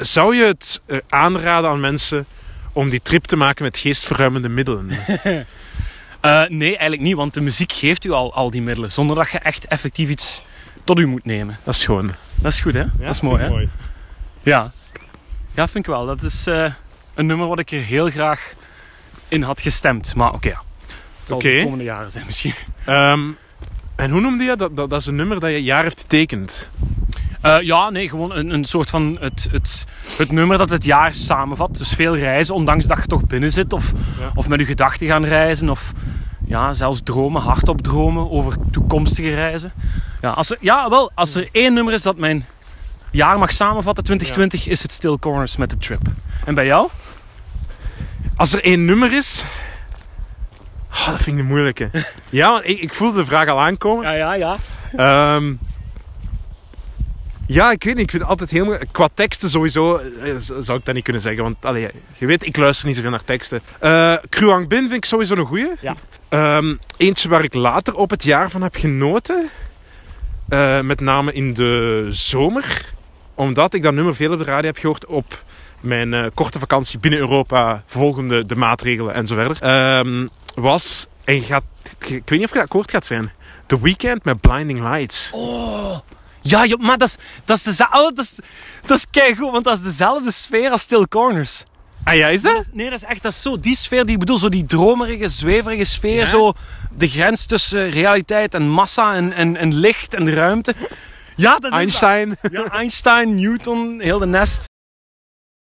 zou je het eh, aanraden aan mensen om die trip te maken met geestverruimende middelen? Eh, nee, eigenlijk niet, want de muziek geeft u al, al die middelen. Zonder dat je echt effectief iets tot u moet nemen. Dat is gewoon. Dat is goed, hè? dat is mooi, hè? Ja. Ja, vind ik wel. Dat is eh, een nummer wat ik er heel graag in had gestemd. Maar oké, ja. Het zal de komende jaren zijn misschien. Ehm, en hoe noemde je dat? dat? Dat is een nummer dat je jaar heeft getekend. Eh, ja, nee, gewoon een, een soort van het, het, het nummer dat het jaar samenvat. Dus veel reizen, ondanks dat je toch binnen zit. Of, Ja. of met je gedachten gaan reizen. Of ja, zelfs dromen, hardop dromen over toekomstige reizen. Ja, als er, ja, wel, als er één nummer is dat mijn jaar mag samenvatten, 2020, is het Still Corners met de Trip. En bij jou? Als er één nummer is... Ah, dat vind ik moeilijke. ja, want ik, ik voelde de vraag al aankomen. Ja, ja, ja. Ehm, ja, ik weet niet. Ik vind het altijd heel moeilijk. Qua teksten sowieso eh, zou ik dat niet kunnen zeggen. Want allee, je weet, ik luister niet zoveel naar teksten. Eh Kruang Bin vind ik sowieso een goeie. Ja. Ehm, eentje waar ik later op het jaar van heb genoten. Eh, met name in de zomer. Omdat ik dat nummer veel op de radio heb gehoord op mijn korte vakantie binnen Europa. Volgende de maatregelen en zo verder. Ehm, was, en gaat, ik weet niet of je akkoord gaat zijn. The Weeknd met Blinding Lights. Oh. Ja, joh, maar dat is, dat is dezelfde... Dat is, dat is want dat is dezelfde sfeer als Still Corners. Ah ja, is Dat dat? is- nee, dat is echt dat is zo die sfeer die ik bedoel. Zo die dromerige, zweverige sfeer. Ja? Zo de grens tussen realiteit en massa en, en, en licht en ruimte. Ja, dat is Einstein. dat. Ja, Einstein, Newton, heel de nest.